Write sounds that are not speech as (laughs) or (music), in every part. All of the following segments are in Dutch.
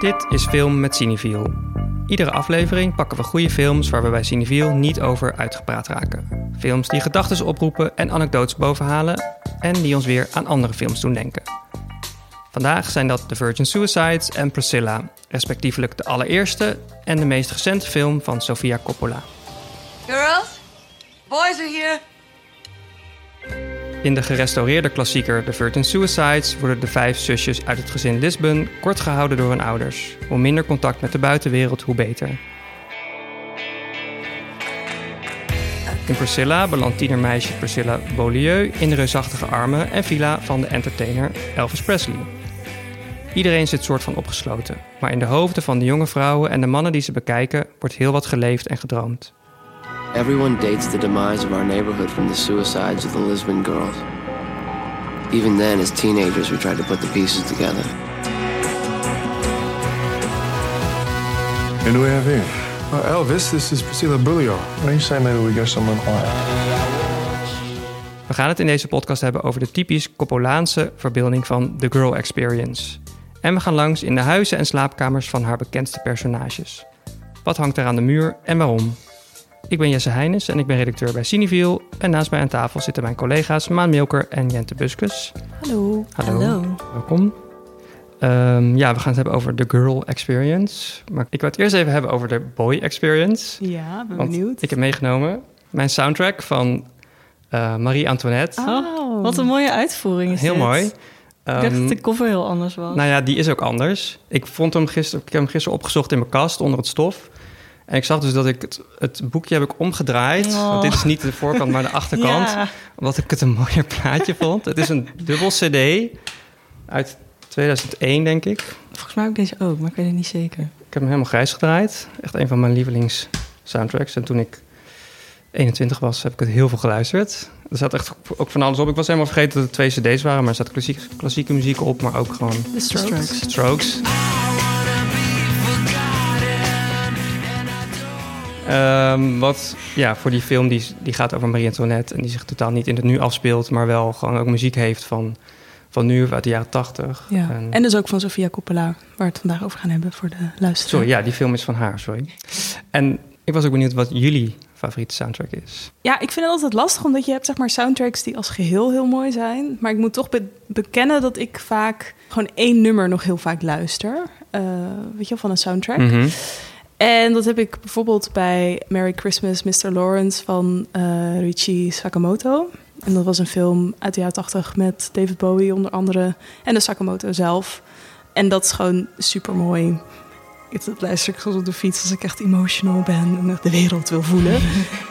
Dit is Film met Cineviel. Iedere aflevering pakken we goede films waar we bij Cineviel niet over uitgepraat raken. Films die gedachten oproepen en anekdotes bovenhalen en die ons weer aan andere films doen denken. Vandaag zijn dat The Virgin Suicides en Priscilla, respectievelijk de allereerste en de meest recente film van Sofia Coppola. Girls, boys are here. In de gerestaureerde klassieker The Virgin Suicides worden de vijf zusjes uit het gezin Lisbon kort gehouden door hun ouders. Hoe minder contact met de buitenwereld, hoe beter. In Priscilla belandt tienermeisje Priscilla Beaulieu in de reusachtige armen en villa van de entertainer Elvis Presley. Iedereen zit soort van opgesloten, maar in de hoofden van de jonge vrouwen en de mannen die ze bekijken wordt heel wat geleefd en gedroomd. Everyone dates the demise of our neighborhood from the suicides of the Lisbon girls. Even then, as teenagers, we tried to put the pieces together. And who we have here? Uh, Elvis, this is Priscilla Bullion. Why don't you say maybe we get someone quiet? We gaan het in deze podcast hebben over de typisch Coppolaanse verbeelding van The Girl Experience. En we gaan langs in de huizen en slaapkamers van haar bekendste personages. Wat hangt er aan de muur en waarom? Ik ben Jesse Heines en ik ben redacteur bij Cineviel. En naast mij aan tafel zitten mijn collega's Maan Milker en Jente Buskus. Hallo. Hallo. Welkom. Ehm, ja, we gaan het hebben over de girl experience. Maar ik wil het eerst even hebben over de boy experience. Ja, ben Want benieuwd. ik heb meegenomen mijn soundtrack van eh, Marie Antoinette. Oh, Wat een mooie uitvoering is Heel dit. mooi. Ik dacht Ehm, dat de cover heel anders was. nou ja, die is ook anders. Ik, vond hem gisteren, ik heb hem gisteren opgezocht in mijn kast onder het stof. En ik zag dus dat ik het, het boekje heb ik omgedraaid. Oh. Want dit is niet de voorkant, maar de (laughs) achterkant. Ja. Omdat ik het een mooier plaatje vond. Het is een dubbel cd uit 2001, denk ik. Volgens mij heb ik deze ook, maar ik weet het niet zeker. Ik heb hem helemaal grijs gedraaid. Echt een van mijn lievelings soundtracks. En toen ik 21 was, heb ik het heel veel geluisterd. Er zat echt ook van alles op. Ik was helemaal vergeten dat het twee cd's waren. Maar er zat klassiek, klassieke muziek op, maar ook gewoon The Strokes. strokes. Ehm, wat ja, voor die film die, die gaat over Marie Antoinette en die zich totaal niet in het nu afspeelt, maar wel gewoon ook muziek heeft van, van nu uit de jaren tachtig. Ja. En- En dus ook van Sofia Coppola, waar we het vandaag over gaan hebben voor de luisteraar. Sorry, ja, die film is van haar, sorry. En ik was ook benieuwd wat jullie favoriete soundtrack is. Ja, ik vind het altijd lastig, omdat je hebt zeg maar soundtracks die als geheel heel mooi zijn. Maar ik moet toch be- bekennen dat ik vaak gewoon één nummer nog heel vaak luister. Eh, weet je wel, van een soundtrack. Mhm. En dat heb ik bijvoorbeeld bij Merry Christmas, Mr. Lawrence van eh Richie Sakamoto. En dat was een film uit de jaren 80 met David Bowie onder andere. En de Sakamoto zelf. En dat is gewoon super mooi. Dat luister ik op de fiets als ik echt emotional ben en de wereld wil voelen. (laughs)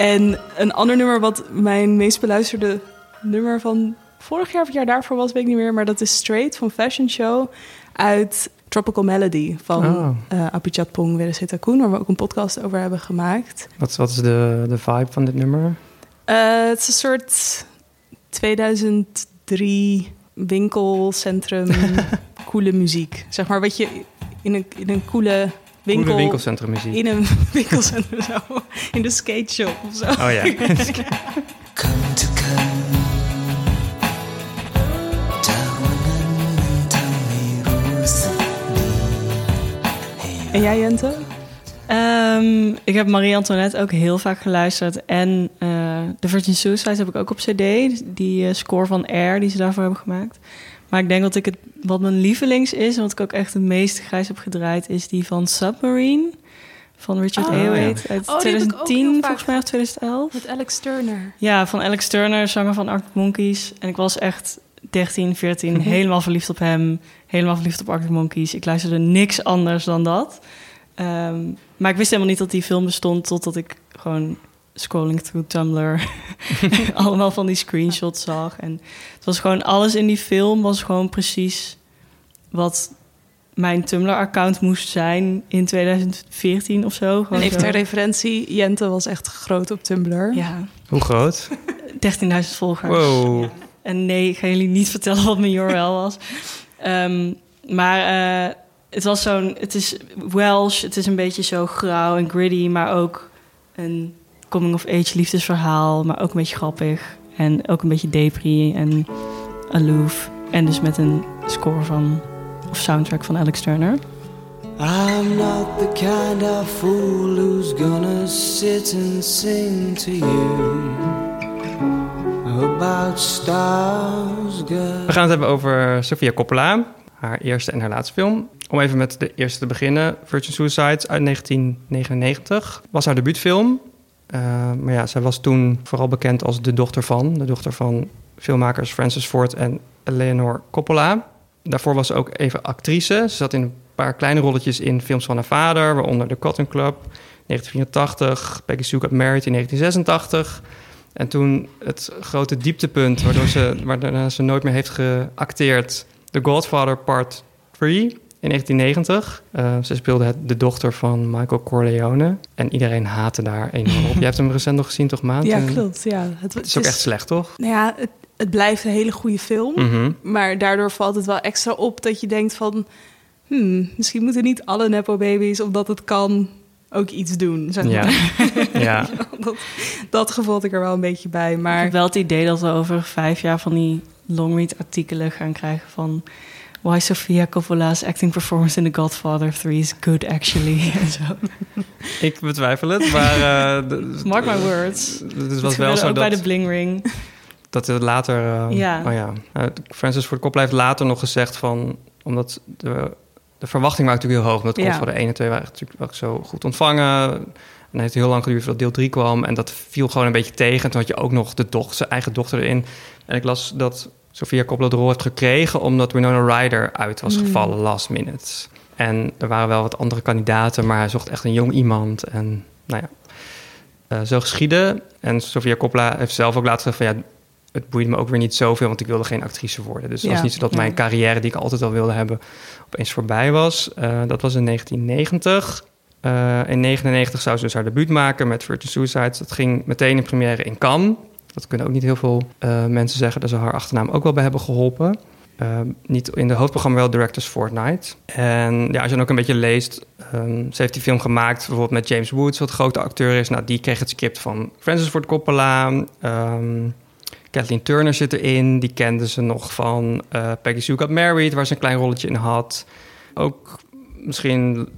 En een ander nummer wat mijn meest beluisterde nummer van vorig jaar of het jaar daarvoor was, weet ik niet meer. Maar dat is Straight van Fashion Show uit Tropical Melody van Oh. eh Apichat Pong Weresita Koen, waar we ook een podcast over hebben gemaakt. Wat, wat is de, de vibe van dit nummer? Eh, het is een soort 2003 winkelcentrum, (laughs) coole muziek. Zeg maar wat je in een, in een coole winkel... Winkelcentrum muziek. (laughs) In een winkelcentrum zo. In de skate shop of zo. Oh ja. (laughs) Come to come En jij Jente? Ehm, ik heb Marie Antoinette ook heel vaak geluisterd. En eh The Virgin Suicides heb ik ook op cd. Die eh, score van Air die ze daarvoor hebben gemaakt. Maar ik denk dat ik het, wat mijn lievelings is... en wat ik ook echt het meest grijs heb gedraaid... is die van Submarine van Richard Oh, Ayoade uit Oh, die heb ik ook heel 2010 vaak volgens mij of 2011. Met Alex Turner. Ja, van Alex Turner, zanger van Arctic Monkeys. En ik was echt 13, 14, helemaal verliefd op hem. Helemaal verliefd op Arctic Monkeys. Ik luisterde niks anders dan dat. Ehm, maar ik wist helemaal niet dat die film bestond... totdat ik gewoon scrolling through Tumblr... (laughs) allemaal van die screenshots zag. En het was gewoon... alles in die film was gewoon precies... wat mijn Tumblr-account moest zijn in 2014 of zo. En even zo. ter referentie, Jente was echt groot op Tumblr. Ja, Hoe groot? 13.000 volgers. Wow. En nee, ik ga jullie niet (laughs) vertellen wat mijn URL was. Ehm, maar eh, het was zo'n... Het is Welsh, het is een beetje zo grauw en gritty... maar ook een coming-of-age liefdesverhaal, maar ook een beetje grappig. En ook een beetje depri en aloof. En dus met een score van, of soundtrack van Alex Turner. I'm not the kind of fool who's gonna sit and sing to you about stars, girl. We gaan het hebben over Sofia Coppola, haar eerste en haar laatste film. Om even met de eerste te beginnen. Virgin Suicides uit 1999 was haar debuutfilm. Uh, maar ja, zij was toen vooral bekend als de dochter van... de dochter van filmmakers Francis Ford en Eleanor Coppola. Daarvoor was ze ook even actrice. Ze zat in een paar kleine rolletjes in films van haar vader... waaronder The Cotton Club, 1984... Peggy Sue Got Married in 1986... En toen het grote dieptepunt, waardoor ze, waardoor ze nooit meer heeft geacteerd... The Godfather Part 3 in 1990. Uh, ze speelde het, de dochter van Michael Corleone. En iedereen haatte daar enorm op. (laughs) Je hebt hem recent nog gezien, toch, Maand? Ja, klopt. Ja. Het, het is ook echt slecht, toch? Nou ja, het, het blijft een hele goede film. Mhm. Maar daardoor valt het wel extra op dat je denkt van... Hmm, misschien moeten niet alle Nepo-babies, omdat het kan, ook iets doen. Zeg Ja. maar. (laughs) Ja. (laughs) dat, dat gevoel had ik er wel een beetje bij. Ik Maar heb wel het idee dat we over vijf jaar van die longread artikelen gaan krijgen van... Why Sofia Coppola's acting performance in The Godfather 3 is good actually. (laughs) En zo. Ik betwijfel het, maar... eh, Mark my words. Het Dat was wel zo ook bij de dat, Bling Ring. dat het later... eh, Ja. Oh ja. Eh, Francis Ford Coppola heeft later nog gezegd van... Omdat de, de verwachting was natuurlijk heel hoog. Omdat Ja. Godfather 1 en 2 waren natuurlijk ook zo goed ontvangen. En dan heeft het heel lang geduurd voordat deel 3 kwam. En dat viel gewoon een beetje tegen. En toen had je ook nog de doch, zijn eigen dochter erin. En ik las dat Sofia Coppola de rol heeft gekregen... omdat Winona Ryder uit was gevallen last minute. En er waren wel wat andere kandidaten... maar hij zocht echt een jong iemand. En nou ja, eh, zo geschieden. En Sofia Coppola heeft zelf ook laten zeggen van... ja, het boeide me ook weer niet zoveel... want ik wilde geen actrice worden. Dus het Ja, was niet zo dat ja. mijn carrière... die ik altijd al wilde hebben, opeens voorbij was. Eh, dat was in 1990... Eh, in 1999 zou ze dus haar debuut maken met Virgin Suicides. Dat ging meteen in première in Cannes. Dat kunnen ook niet heel veel eh, mensen zeggen... dat ze haar achternaam ook wel bij hebben geholpen. Eh, niet in de hoofdprogramma wel Directors Fortnight. En ja, als je dan ook een beetje leest... ehm, ze heeft die film gemaakt bijvoorbeeld met James Woods... wat grote acteur is. Nou, die kreeg het script van Francis Ford Coppola... Ehm, Kathleen Turner zit erin. Die kende ze nog van eh, Peggy Sue Got Married... waar ze een klein rolletje in had. Ook misschien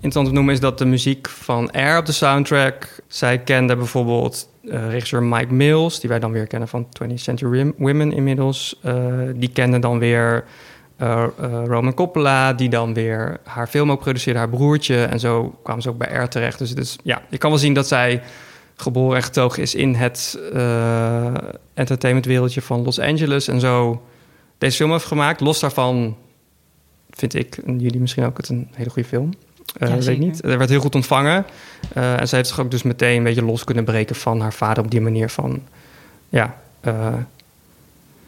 interessant te noemen is dat de muziek van Air op de soundtrack... zij kende bijvoorbeeld eh, regisseur Mike Mills... die wij dan weer kennen van 20th Century Women inmiddels. Eh, die kende dan weer eh, Roman Coppola... die dan weer haar film ook produceerde, haar broertje. En zo kwamen ze ook bij Air terecht. Dus is, ja, je kan wel zien dat zij geboren en getogen is... in het entertainmentwereldje van Los Angeles. En zo deze film heeft gemaakt. Los daarvan vind ik, jullie misschien ook, het een hele goede film. Eh Ja, weet niet. Er werd heel goed ontvangen. Eh, en zij heeft zich ook dus meteen een beetje los kunnen breken van haar vader op die manier van... Ja, eh,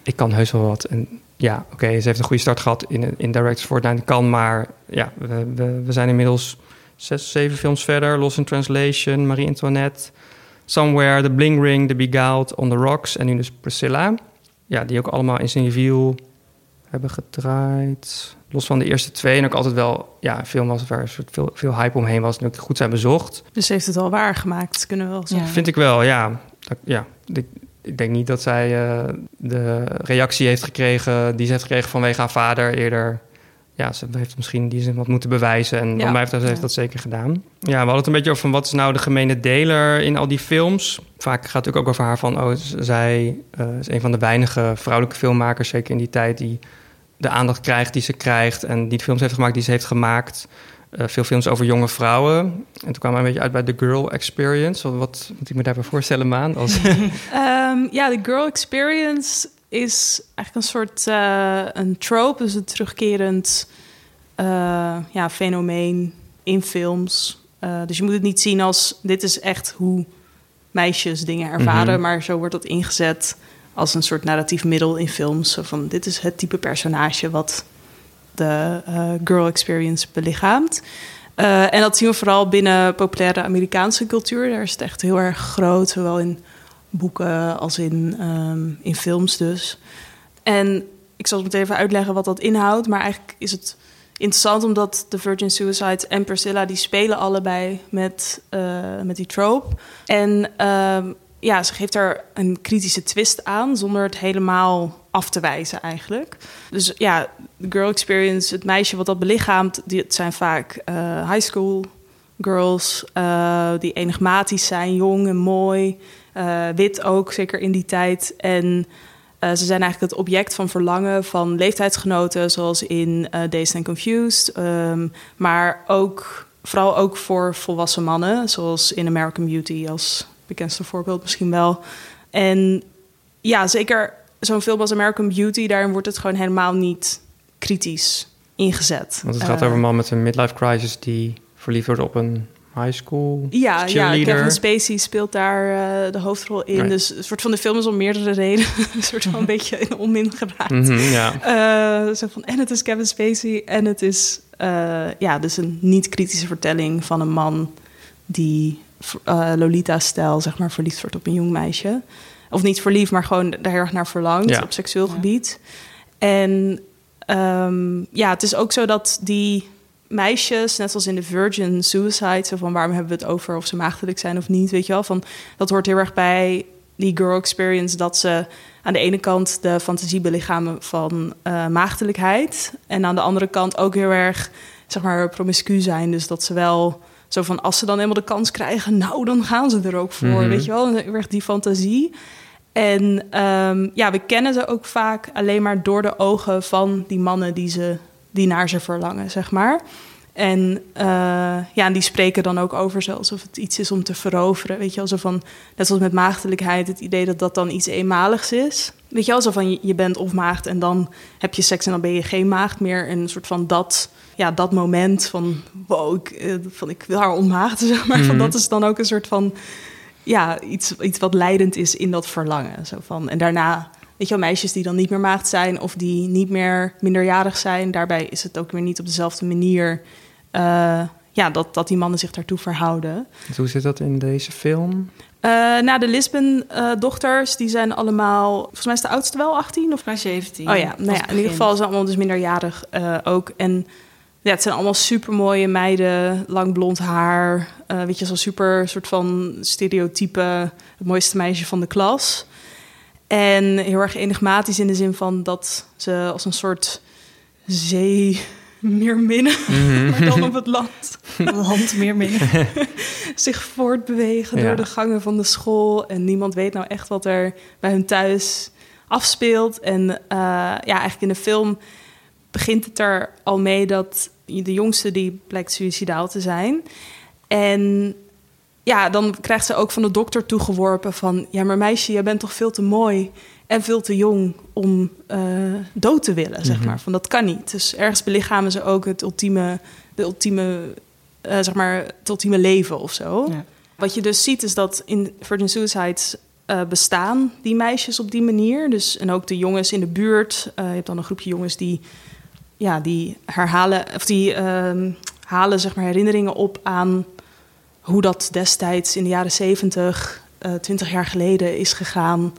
ik kan heus wel wat. En ja, oké, ze heeft een goede start gehad in, in Directors Fortnite. Kan, maar ja, we, we, we zijn inmiddels zes, zeven films verder. Lost in Translation, Marie Antoinette, Somewhere, The Bling Ring, The Beguiled, On the Rocks en nu dus Priscilla. Ja, die ook allemaal in Cineville hebben gedraaid. Los van de eerste twee. En ook altijd wel ja, een film was waar een soort veel, veel hype omheen was. En ook goed zijn bezocht. dus ze heeft het al waargemaakt, kunnen we wel zeggen. Ja. Vind ik wel, ja. Dat- ja. Ik, ik denk niet dat zij eh, de reactie heeft gekregen... die ze heeft gekregen vanwege haar vader eerder. Ja, ze heeft misschien die zin wat moeten bewijzen. En Ja. wat mij betreft heeft Ja. dat zeker gedaan. Ja, we hadden het een beetje over van wat is nou de gemene deler in al die films. Vaak gaat het ook over haar van... oh, zij eh, is een van de weinige vrouwelijke filmmakers... zeker in die tijd die de aandacht krijgt die ze krijgt... en die de films heeft gemaakt die ze heeft gemaakt... Eh, veel films over jonge vrouwen. En toen kwam we een beetje uit bij The Girl Experience. Wat, wat moet ik me daarbij voorstellen, Maan? Als, (laughs) Ehm, ja, de girl experience is eigenlijk een soort eh, een trope, dus een terugkerend eh, ja, fenomeen in films. Eh, dus je moet het niet zien als dit is echt hoe meisjes dingen ervaren, Mhm. maar zo wordt dat ingezet als een soort narratief middel in films. Van dit is het type personage wat de eh, girl experience belichaamt. Eh, en dat zien we vooral binnen populaire Amerikaanse cultuur. Daar is het echt heel erg groot, zowel in boeken als in, ehm, in films dus. En ik zal het meteen even uitleggen wat dat inhoudt. Maar eigenlijk is het interessant omdat The Virgin Suicides en Priscilla... die spelen allebei met, eh, met die trope. En ehm, ja, ze geeft er een kritische twist aan... zonder het helemaal af te wijzen eigenlijk. Dus ja, de girl experience, het meisje wat dat belichaamt... Die, zijn vaak eh, high school girls uh, die enigmatisch zijn, jong en mooi. Uh, wit ook, zeker in die tijd. En ze zijn eigenlijk het object van verlangen van leeftijdsgenoten, zoals in Dazed and Confused. Um, maar ook, vooral ook voor volwassen mannen, zoals in American Beauty als bekendste voorbeeld misschien wel. En ja, zeker zo'n film als American Beauty, daarin wordt het gewoon helemaal niet kritisch ingezet. Want het gaat over een man met een midlife crisis die verliefd wordt op een high school ja, ja, Kevin Spacey speelt daar uh, de hoofdrol in. Dus een soort van de film is om meerdere redenen (laughs) een soort van een beetje in onmin geraakt. Mm -hmm, ja. uh, zo van, en het is Kevin Spacey en het is uh, ja, dus een niet-kritische vertelling van een man die Lolita-stijl zeg maar verliefd wordt op een jong meisje. Of niet verliefd, maar gewoon daar erg naar verlangt ja. op seksueel ja. gebied. En um, ja, het is ook zo dat die meisjes, net zoals in de Virgin Suicide, zo van waarom hebben we het over of ze maagdelijk zijn of niet, weet je wel? Van, dat hoort heel erg bij die girl experience dat ze aan de ene kant de fantasie belichamen van uh, maagdelijkheid en aan de andere kant ook heel erg, zeg maar, promiscu zijn. Dus dat ze wel zo van als ze dan helemaal de kans krijgen, nou dan gaan ze er ook voor, mm -hmm. weet je wel? Heel erg die fantasie. En um, ja, we kennen ze ook vaak alleen maar door de ogen van die mannen die ze die naar ze verlangen, zeg maar. En uh, ja, en die spreken dan ook over zo alsof het iets is om te veroveren. Weet je wel, zo van, net zoals met maagdelijkheid, het idee dat dat dan iets eenmaligs is. Weet je wel, zo van je bent of maagd en dan heb je seks en dan ben je geen maagd meer. En een soort van dat, ja, dat moment van, wow, ik, van, ik wil haar ontmaagden, (laughs) zeg maar. Mm -hmm. van, dat is dan ook een soort van, ja, iets, iets wat leidend is in dat verlangen. Zo van, en daarna weet je wel, meisjes die dan niet meer maagd zijn of die niet meer minderjarig zijn. Daarbij is het ook weer niet op dezelfde manier uh, ja, dat, dat die mannen zich daartoe verhouden. Hoe zit dat in deze film? Uh, nou, de Lisbon-dochters, uh, die zijn allemaal... Volgens mij is de oudste wel 18 of... Maar 17. Oh ja, nou ja in ieder geval zijn ze allemaal dus minderjarig uh, ook. En ja, het zijn allemaal supermooie meiden, lang blond haar. weet je, zo'n super soort van stereotype... het mooiste meisje van de klas. En heel erg enigmatisch in de zin van dat ze als een soort zee (laughs) meer minnen, mm-hmm. maar dan op het land. (laughs) land meer minnen. (laughs) Zich voortbewegen ja. door de gangen van de school. En niemand weet nou echt wat er bij hun thuis afspeelt. En uh, ja, eigenlijk in de film begint het er al mee dat de jongste die blijkt suicidaal te zijn. En ja, dan krijgt ze ook van de dokter toegeworpen van... ja, maar meisje, jij bent toch veel te mooi en veel te jong om uh, dood te willen, zeg maar. Van dat kan niet. Dus ergens belichamen ze ook het ultieme, de ultieme, uh, zeg maar, het ultieme leven of zo. Ja. Wat je dus ziet is dat in Virgin Suicides uh, bestaan die meisjes op die manier. Dus, en ook de jongens in de buurt. je hebt dan een groepje jongens die, ja, die herhalen... of die ehm, halen, zeg maar, herinneringen op aan hoe dat destijds in de jaren zeventig, twintig jaar geleden is gegaan.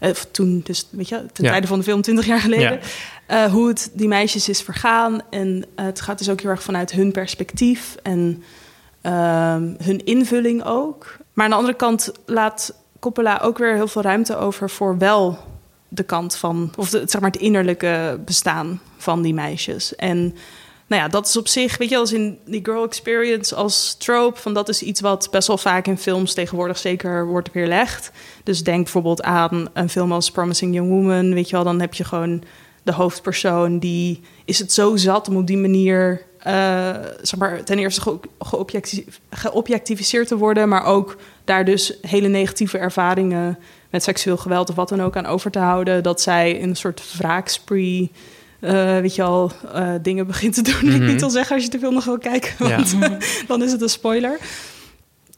Uh, toen, dus weet je, ten ja. tijde van de film, 20 jaar geleden. Ja. Uh, hoe het die meisjes is vergaan. En uh, het gaat dus ook heel erg vanuit hun perspectief en hun invulling ook. Maar aan de andere kant laat Coppola ook weer heel veel ruimte over voor wel de kant van, of de, zeg maar het innerlijke bestaan van die meisjes. En nou ja, dat is op zich, weet je, als in die girl experience als trope, van dat is iets wat best wel vaak in films tegenwoordig zeker wordt weerlegd. Dus denk bijvoorbeeld aan een film als Promising Young Woman, weet je wel, dan heb je gewoon de hoofdpersoon die is het zo zat om op die manier, zeg maar, ten eerste ge te worden, maar ook daar dus hele negatieve ervaringen met seksueel geweld of wat dan ook aan over te houden, dat zij een soort wraakspree uh, weet je al, uh, dingen begint te doen die mm -hmm. ik Mhm. niet wil zeggen als je de film nog wil kijken. Want ja. (laughs) dan is het een spoiler.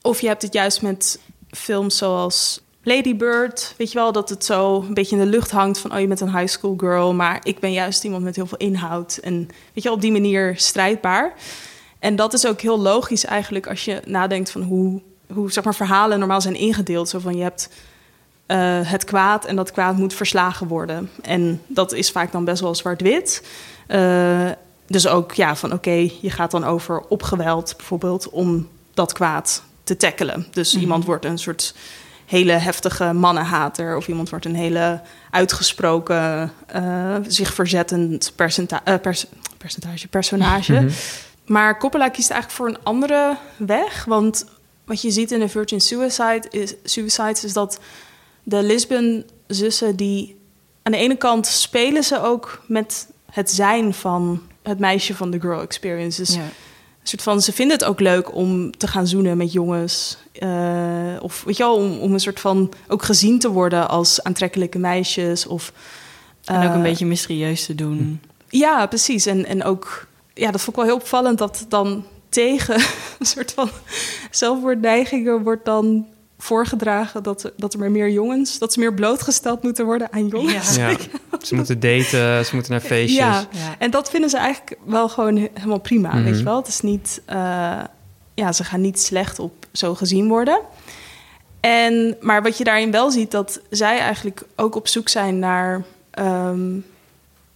Of je hebt het juist met films zoals Lady Bird. Weet je wel, dat het zo een beetje in de lucht hangt van... oh, je bent een high school girl, maar ik ben juist iemand met heel veel inhoud. En weet je wel, op die manier strijdbaar. En dat is ook heel logisch eigenlijk als je nadenkt van hoe, hoe zeg maar, verhalen normaal zijn ingedeeld. Zo van je hebt uh, het kwaad en dat kwaad moet verslagen worden. En dat is vaak dan best wel zwart-wit. Uh, dus ook ja, van oké, je gaat dan over op geweld bijvoorbeeld om dat kwaad te tackelen. Dus Mhm. iemand wordt een soort hele heftige mannenhater of iemand wordt een hele uitgesproken, eh, zich verzettend percenta- eh, pers- percentage, personage. Mhm. Maar Coppola kiest eigenlijk voor een andere weg. Want wat je ziet in de Virgin Suicide is, Suicides is dat de Lisbon-zussen... die aan de ene kant spelen ze ook met het zijn van het meisje van de girl experience. Dus Ja. Een soort van, ze vinden het ook leuk om te gaan zoenen met jongens. eh, of weet je wel, om, om een soort van ook gezien te worden als aantrekkelijke meisjes. Of, En ook een eh, beetje mysterieus te doen. ja, precies. En, en ook, ja, dat vond ik wel heel opvallend dat dan tegen (laughs) een soort van zelfmoordneigingen wordt dan voorgedragen dat, er- dat er maar meer jongens, dat ze meer blootgesteld moeten worden aan jongens. Ja. (laughs) Ze moeten daten, ze moeten naar feestjes. Ja, Ja. en dat vinden ze eigenlijk wel gewoon he- helemaal prima, Mhm. weet je wel. Het is niet, eh, ja, ze gaan niet slecht op zo gezien worden. En, maar wat je daarin wel ziet, dat zij eigenlijk ook op zoek zijn naar, ehm,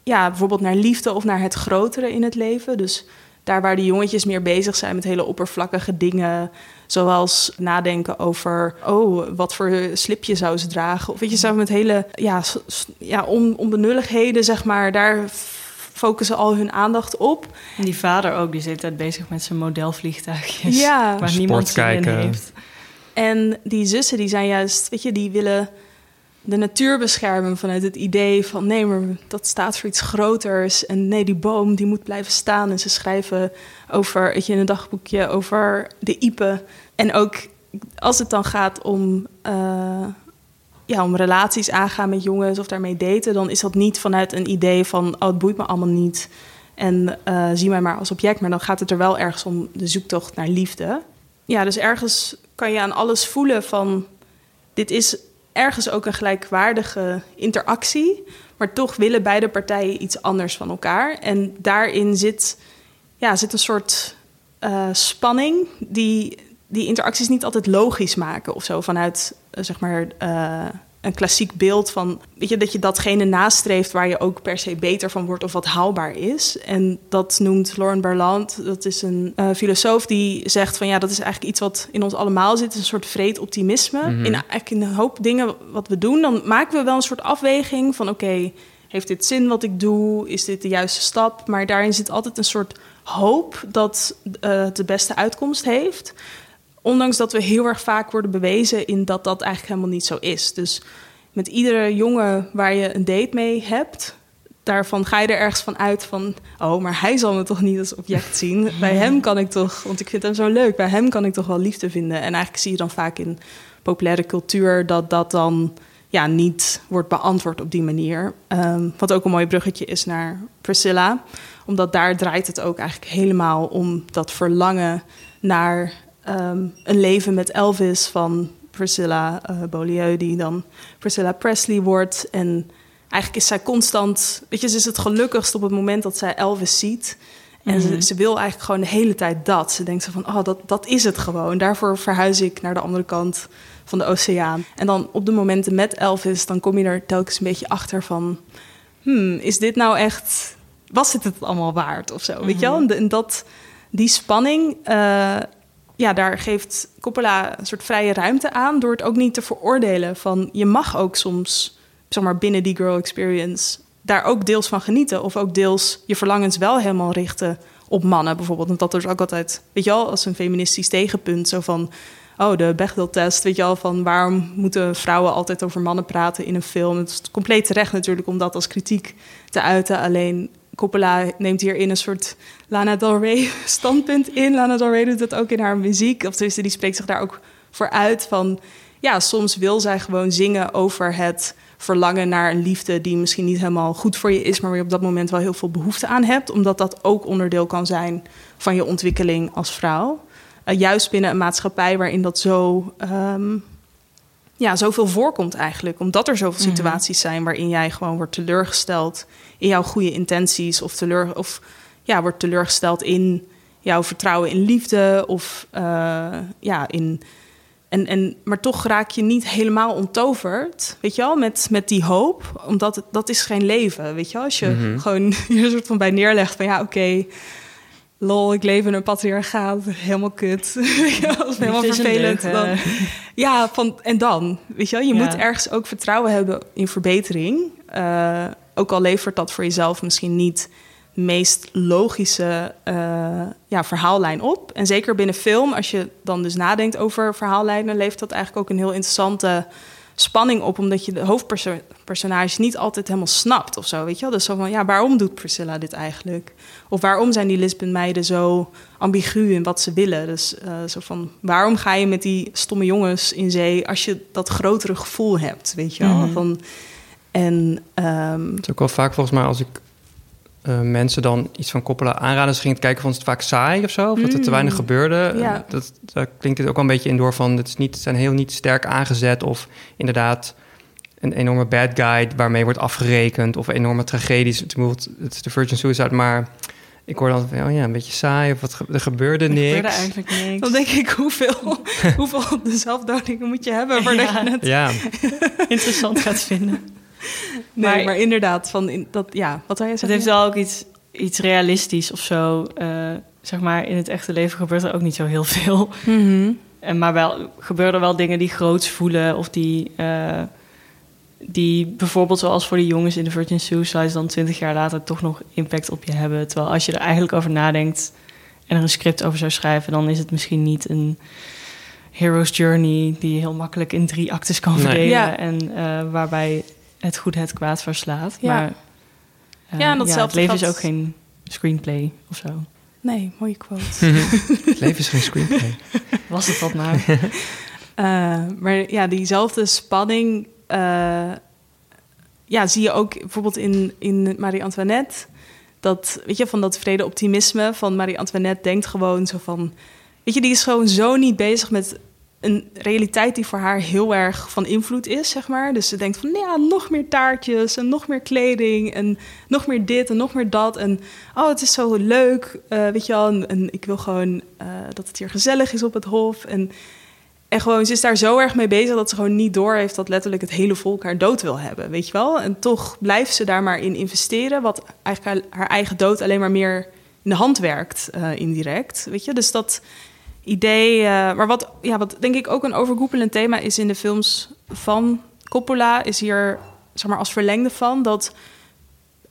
ja, bijvoorbeeld naar liefde of naar het grotere in het leven. Dus daar waar de jongetjes meer bezig zijn met hele oppervlakkige dingen, zoals nadenken over, oh, wat voor slipje zou ze dragen? Of weet je, zo met hele, ja, ja on, onbenulligheden, zeg maar, daar focussen al hun aandacht op. En die vader ook, die is de hele tijd bezig met zijn modelvliegtuigjes. Ja. Waar niemand Sport kijken. heeft. En die zussen, die zijn juist, weet je, die willen de natuur beschermen vanuit het idee van nee, maar dat staat voor iets groters. En nee, die boom die moet blijven staan. En ze schrijven over, weet je, in een dagboekje over de iepen. En ook als het dan gaat om, eh, ja, om relaties aangaan met jongens of daarmee daten, dan is dat niet vanuit een idee van oh, het boeit me allemaal niet. En eh, zie mij maar als object. Maar dan gaat het er wel ergens om de zoektocht naar liefde. Ja, dus ergens kan je aan alles voelen van... dit is ergens ook een gelijkwaardige interactie... maar toch willen beide partijen iets anders van elkaar. En daarin zit, ja, zit een soort eh, spanning... die die interacties niet altijd logisch maken of zo... vanuit, eh, zeg maar, eh, een klassiek beeld van... Weet je, dat je datgene nastreeft waar je ook per se beter van wordt... of wat haalbaar is. En dat noemt Lauren Berland, dat is een eh, filosoof... die zegt van ja, dat is eigenlijk iets wat in ons allemaal zit. Een soort vreed optimisme. Mhm. In, eigenlijk in een hoop dingen wat we doen... dan maken we wel een soort afweging van oké... heeft dit zin wat ik doe? Is dit de juiste stap? Maar daarin zit altijd een soort hoop dat eh, de beste uitkomst heeft... Ondanks dat we heel erg vaak worden bewezen in dat dat eigenlijk helemaal niet zo is. Dus met iedere jongen waar je een date mee hebt, daarvan ga je er ergens van uit van, oh, maar hij zal me toch niet als object zien. (laughs) Bij hem kan ik toch, want ik vind hem zo leuk, bij hem kan ik toch wel liefde vinden. En eigenlijk zie je dan vaak in populaire cultuur dat dat dan ja, niet wordt beantwoord op die manier. Ehm, wat ook een mooi bruggetje is naar Priscilla, omdat daar draait het ook eigenlijk helemaal om dat verlangen naar ehm, een leven met Elvis van Priscilla eh Beaulieu, die dan Priscilla Presley wordt. En eigenlijk is zij constant, weet je, ze is het gelukkigst op het moment dat zij Elvis ziet. En ze, ze wil eigenlijk gewoon de hele tijd dat. Ze denkt zo van, oh, dat, dat is het gewoon. Daarvoor verhuis ik naar de andere kant van de oceaan. En dan op de momenten met Elvis, dan kom je er telkens een beetje achter van... Hmm, is dit nou echt... Was het het allemaal waard of zo, weet je wel? En, de- en dat, die spanning, eh, ja, daar geeft Coppola een soort vrije ruimte aan... door het ook niet te veroordelen van... je mag ook soms, zeg maar, binnen die girl experience... daar ook deels van genieten. Of ook deels je verlangens wel helemaal richten op mannen bijvoorbeeld. Want dat is ook altijd, weet je wel, als een feministisch tegenpunt... zo van, oh, de Bechdel-test, weet je wel... van waarom moeten vrouwen altijd over mannen praten in een film? Het is compleet terecht natuurlijk om dat als kritiek te uiten. Alleen Coppola neemt hierin een soort Lana Del Rey (laughs) standpunt in. Lana Del Rey doet dat ook in haar muziek. Of tenminste, die spreekt zich daar ook voor uit van... ja, soms wil zij gewoon zingen over het verlangen naar een liefde... die misschien niet helemaal goed voor je is... maar waar je op dat moment wel heel veel behoefte aan hebt. Omdat dat ook onderdeel kan zijn van je ontwikkeling als vrouw. Eh, juist binnen een maatschappij waarin dat zo... ehm, ja, zoveel voorkomt eigenlijk. Omdat er zoveel situaties zijn waarin jij gewoon wordt teleurgesteld in jouw goede intenties. Of, teleur, of ja, wordt teleurgesteld in jouw vertrouwen in liefde. Of eh, ja, in En, en, maar toch raak je niet helemaal onttoverd, weet je wel, met, met die hoop. Omdat het, dat is geen leven, weet je wel. Als je Mhm. gewoon (laughs) je soort van bij neerlegt van ja, oké, lol, ik leef in een patriarchaat, helemaal kut. (laughs) (laughs) Helemaal vervelend. leuk, Dan, ja, van, en dan, weet je wel, je Ja. moet ergens ook vertrouwen hebben in verbetering. Eh, ook al levert dat voor jezelf misschien niet de meest logische eh, ja, verhaallijn op. En zeker binnen film, als je dan dus nadenkt over verhaallijnen, levert dat eigenlijk ook een heel interessante spanning op, omdat je de hoofdpersonage niet altijd helemaal snapt of zo, weet je wel? Dus zo van, ja, waarom doet Priscilla dit eigenlijk? Of waarom zijn die Lisbon meiden zo ambigu in wat ze willen? Dus eh, zo van, waarom ga je met die stomme jongens in zee als je dat grotere gevoel hebt, weet je wel? Mhm. Van, en ehm, Het is ook wel vaak volgens mij als ik eh, mensen dan iets van Coppola aanraden, ze gingen het kijken, vonden ze het vaak saai of zo, of dat er te weinig gebeurde. Ja. Dat, daar klinkt het ook wel een beetje in door van, het is niet, zijn heel niet sterk aangezet of inderdaad een enorme bad guy waarmee wordt afgerekend of enorme tragedies. Het, bijvoorbeeld, het is de Virgin Suicide, maar ik hoor dan van, oh ja, een beetje saai of wat, er gebeurde Er niks. gebeurde eigenlijk niks. dan denk ik, hoeveel, (laughs) hoeveel zelfdodingen moet je hebben voordat Ja. je (laughs) het... Ja, interessant gaat vinden. (laughs) Nee, maar, Maar- inderdaad, van in, dat, ja, wat wil je Het zeggen? heeft wel ook iets, iets realistisch of zo. Eh, zeg maar, in het echte leven gebeurt er ook niet zo heel veel. Mhm. (laughs) En maar wel gebeuren er wel dingen die groots voelen. Of die, eh, die bijvoorbeeld zoals voor die jongens in de Virgin Suicides... dan twintig jaar later toch nog impact op je hebben. Terwijl als je er eigenlijk over nadenkt en er een script over zou schrijven... dan is het misschien niet een hero's journey... die je heel makkelijk in drie actes kan Nee. verdelen. Ja. En eh, waarbij het goed het kwaad verslaat. Ja. Maar eh, Ja, en het leven is ook geen screenplay of zo. Nee, mooie quote. (laughs) het leven is geen screenplay. (laughs) Was het dat maar. (laughs) Eh, maar ja, diezelfde spanning eh, ja, zie je ook bijvoorbeeld in, in Marie-Antoinette. Dat, weet je, van dat vrede optimisme van Marie-Antoinette denkt gewoon zo van... Weet je, die is gewoon zo niet bezig met een realiteit die voor haar heel erg van invloed is, zeg maar. Dus ze denkt van, ja, nog meer taartjes en nog meer kleding en nog meer dit en nog meer dat. En oh, het is zo leuk, eh, weet je wel. En, ik wil gewoon eh, dat het hier gezellig is op het hof. En en gewoon, ze is daar zo erg mee bezig dat ze gewoon niet door heeft dat letterlijk het hele volk haar dood wil hebben, weet je wel? En toch blijft ze daar maar in investeren, wat eigenlijk haar, haar eigen dood alleen maar meer in de hand werkt, eh, indirect, weet je? Dus dat idee, eh, maar wat, ja, wat denk ik ook een overkoepelend thema is in de films van Coppola, is hier, zeg maar, als verlengde van dat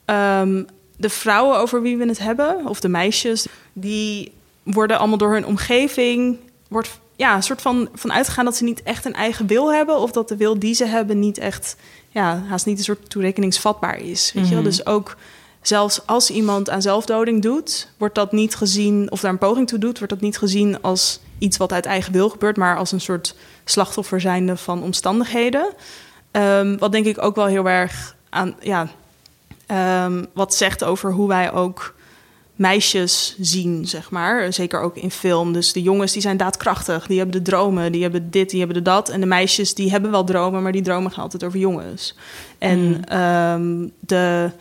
ehm, de vrouwen over wie we het hebben, of de meisjes, die worden allemaal door hun omgeving, wordt ja, een soort van, van uitgegaan dat ze niet echt een eigen wil hebben, of dat de wil die ze hebben niet echt, ja, haast niet een soort toerekeningsvatbaar is. Weet je wel? Mhm. Dus ook zelfs als iemand aan zelfdoding doet, wordt dat niet gezien, of daar een poging toe doet, wordt dat niet gezien als iets wat uit eigen wil gebeurt, maar als een soort slachtoffer zijnde van omstandigheden. Ehm, wat denk ik ook wel heel erg aan, ja, ehm, wat zegt over hoe wij ook meisjes zien, zeg maar. Zeker ook in film. Dus de jongens die zijn daadkrachtig, die hebben de dromen, die hebben dit, die hebben de dat. En de meisjes die hebben wel dromen, maar die dromen gaan altijd over jongens. En Mm. ehm, de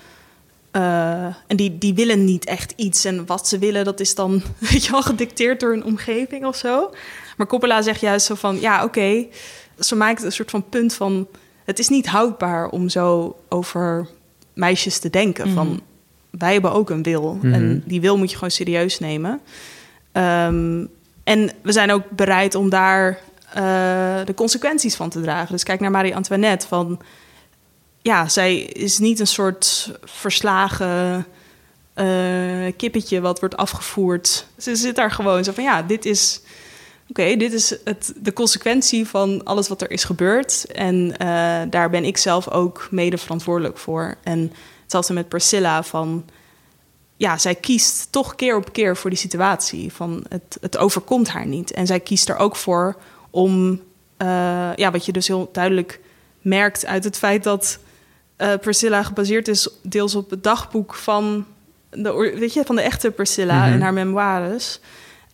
eh, en die, die willen niet echt iets. En wat ze willen, dat is dan, (laughs) weet je wel, gedicteerd door hun omgeving of zo. Maar Coppola zegt juist zo van, ja, oké. Ze maakt een soort van punt van... het is niet houdbaar om zo over meisjes te denken. Van, wij hebben ook een wil. Mhm. En die wil moet je gewoon serieus nemen. Ehm, en we zijn ook bereid om daar eh, de consequenties van te dragen. Dus kijk naar Marie-Antoinette van ja, zij is niet een soort verslagen eh, kippetje wat wordt afgevoerd. Ze zit daar gewoon zo van, ja, dit is... Oké, dit is het, de consequentie van alles wat er is gebeurd. En eh, daar ben ik zelf ook mede verantwoordelijk voor. En hetzelfde met Priscilla van... Ja, zij kiest toch keer op keer voor die situatie. Van het, het overkomt haar niet. En zij kiest er ook voor om... eh, ja, wat je dus heel duidelijk merkt uit het feit dat eh, Priscilla gebaseerd is deels op het dagboek van de, weet je, van de echte Priscilla Mhm. en haar memoires.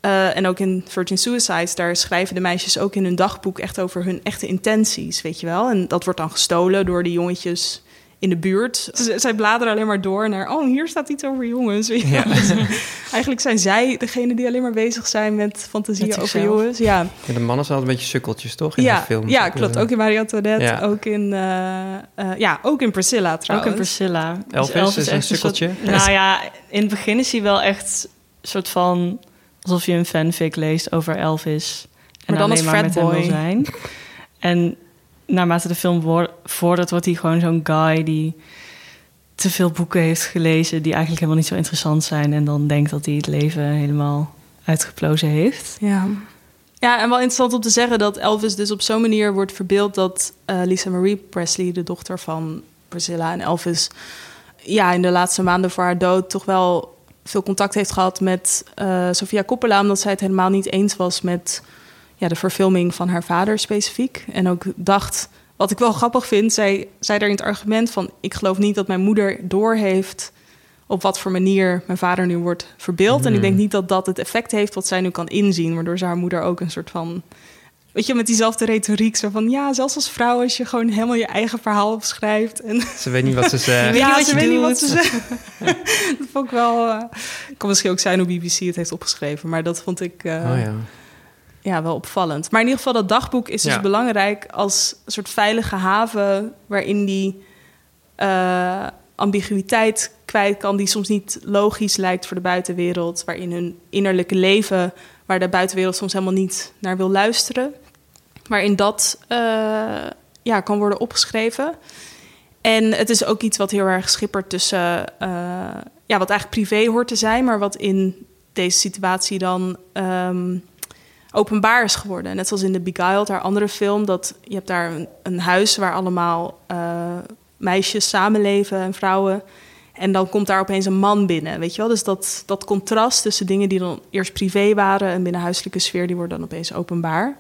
Eh, en ook in Virgin Suicides, daar schrijven de meisjes ook in hun dagboek echt over hun echte intenties, weet je wel. En dat wordt dan gestolen door de jongetjes in de buurt. Z- zij bladeren alleen maar door naar, oh, hier staat iets over jongens. (laughs) Dus Eigenlijk zijn zij degene die alleen maar bezig zijn met fantasieën Met over jongens. Ja, Ja, de mannen zijn altijd een beetje sukkeltjes, toch? In ja, de film. ja klopt. Ook in Marie Antoinette, Ja. ook in, eh, eh, ja, ook in Priscilla trouwens. Ook in Priscilla. Dus Elvis is een sukkeltje. soort- (laughs) nou ja, in het begin is hij wel echt een soort van... alsof je een fanfic leest over Elvis. En Maar dan alleen als maar met hem wil zijn. En naarmate de film vordert, wordt hij gewoon zo'n guy die te veel boeken heeft gelezen... die eigenlijk helemaal niet zo interessant zijn. En dan denkt dat hij het leven helemaal uitgeplozen heeft. Ja. ja, en wel interessant om te zeggen dat Elvis dus op zo'n manier wordt verbeeld dat eh, Lisa Marie Presley, de dochter van Priscilla en Elvis, ja, in de laatste maanden voor haar dood toch wel veel contact heeft gehad met eh, Sofia Coppola, omdat zij het helemaal niet eens was met ja, de verfilming van haar vader specifiek. En ook dacht, wat ik wel grappig vind, zij zei in het argument van: ik geloof niet dat mijn moeder doorheeft op wat voor manier mijn vader nu wordt verbeeld. En ik denk niet dat dat het effect heeft wat zij nu kan inzien, waardoor ze haar moeder ook een soort van. Weet je, met diezelfde retoriek, zo van ja, zelfs als vrouw, als je gewoon helemaal je eigen verhaal opschrijft. En Ze weet niet wat ze (laughs) zegt. weet niet ja, wat ze weet niet wat ze zeggen. (laughs) dat vond ik wel. eh, Het kan misschien ook zijn hoe BBC het heeft opgeschreven, maar dat vond ik eh, Oh ja. Ja, wel opvallend. Maar in ieder geval, dat dagboek is dus Ja. belangrijk als een soort veilige haven waarin die eh, ambiguïteit kwijt kan, die soms niet logisch lijkt voor de buitenwereld, waarin hun innerlijke leven, waar de buitenwereld soms helemaal niet naar wil luisteren, waarin dat eh, ja, kan worden opgeschreven. En het is ook iets wat heel erg schippert tussen, eh, ja, wat eigenlijk privé hoort te zijn, maar wat in deze situatie dan ehm, openbaar is geworden. Net zoals in The Beguiled, haar andere film, dat je hebt daar een, een huis waar allemaal eh, meisjes samenleven en vrouwen. En dan komt daar opeens een man binnen, weet je wel? Dus dat, dat contrast tussen dingen die dan eerst privé waren en binnen huiselijke sfeer, die worden dan opeens openbaar.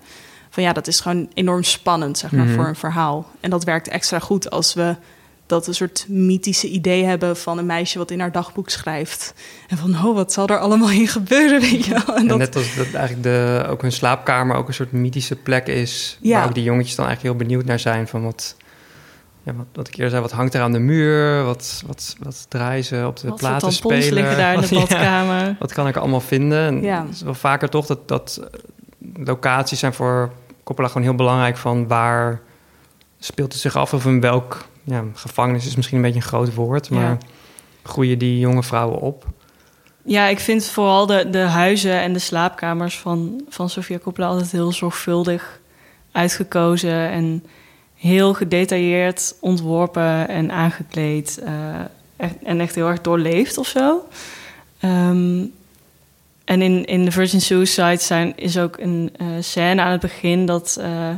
Van ja, dat is gewoon enorm spannend, zeg maar, Mhm. voor een verhaal. En dat werkt extra goed als we dat een soort mythische idee hebben van een meisje wat in haar dagboek schrijft. En van, oh, wat zal er allemaal in gebeuren, weet je wel? En En dat, net als dat eigenlijk de, ook hun slaapkamer ook een soort mythische plek is. Ja. Waar ook die jongetjes dan eigenlijk heel benieuwd naar zijn. Van wat, ja, wat, wat ik eerder zei, wat hangt er aan de muur? Wat, wat, wat draaien ze op de Wat platen spelen? liggen daar in de (laughs) Ja, badkamer. wat kan ik allemaal vinden? En Ja. Het is wel vaker toch dat, dat locaties zijn voor Coppola gewoon heel belangrijk. Van waar speelt het zich af of in welk... Ja, gevangenis is misschien een beetje een groot woord. Maar Ja. groeien die jonge vrouwen op? Ja, ik vind vooral de, de huizen en de slaapkamers van, van Sofia Coppola altijd heel zorgvuldig uitgekozen en heel gedetailleerd ontworpen en aangekleed. eh, echt, en echt heel erg doorleefd of zo. Ehm, en in, in The Virgin Suicide zijn, is ook een eh, scène aan het begin dat eh,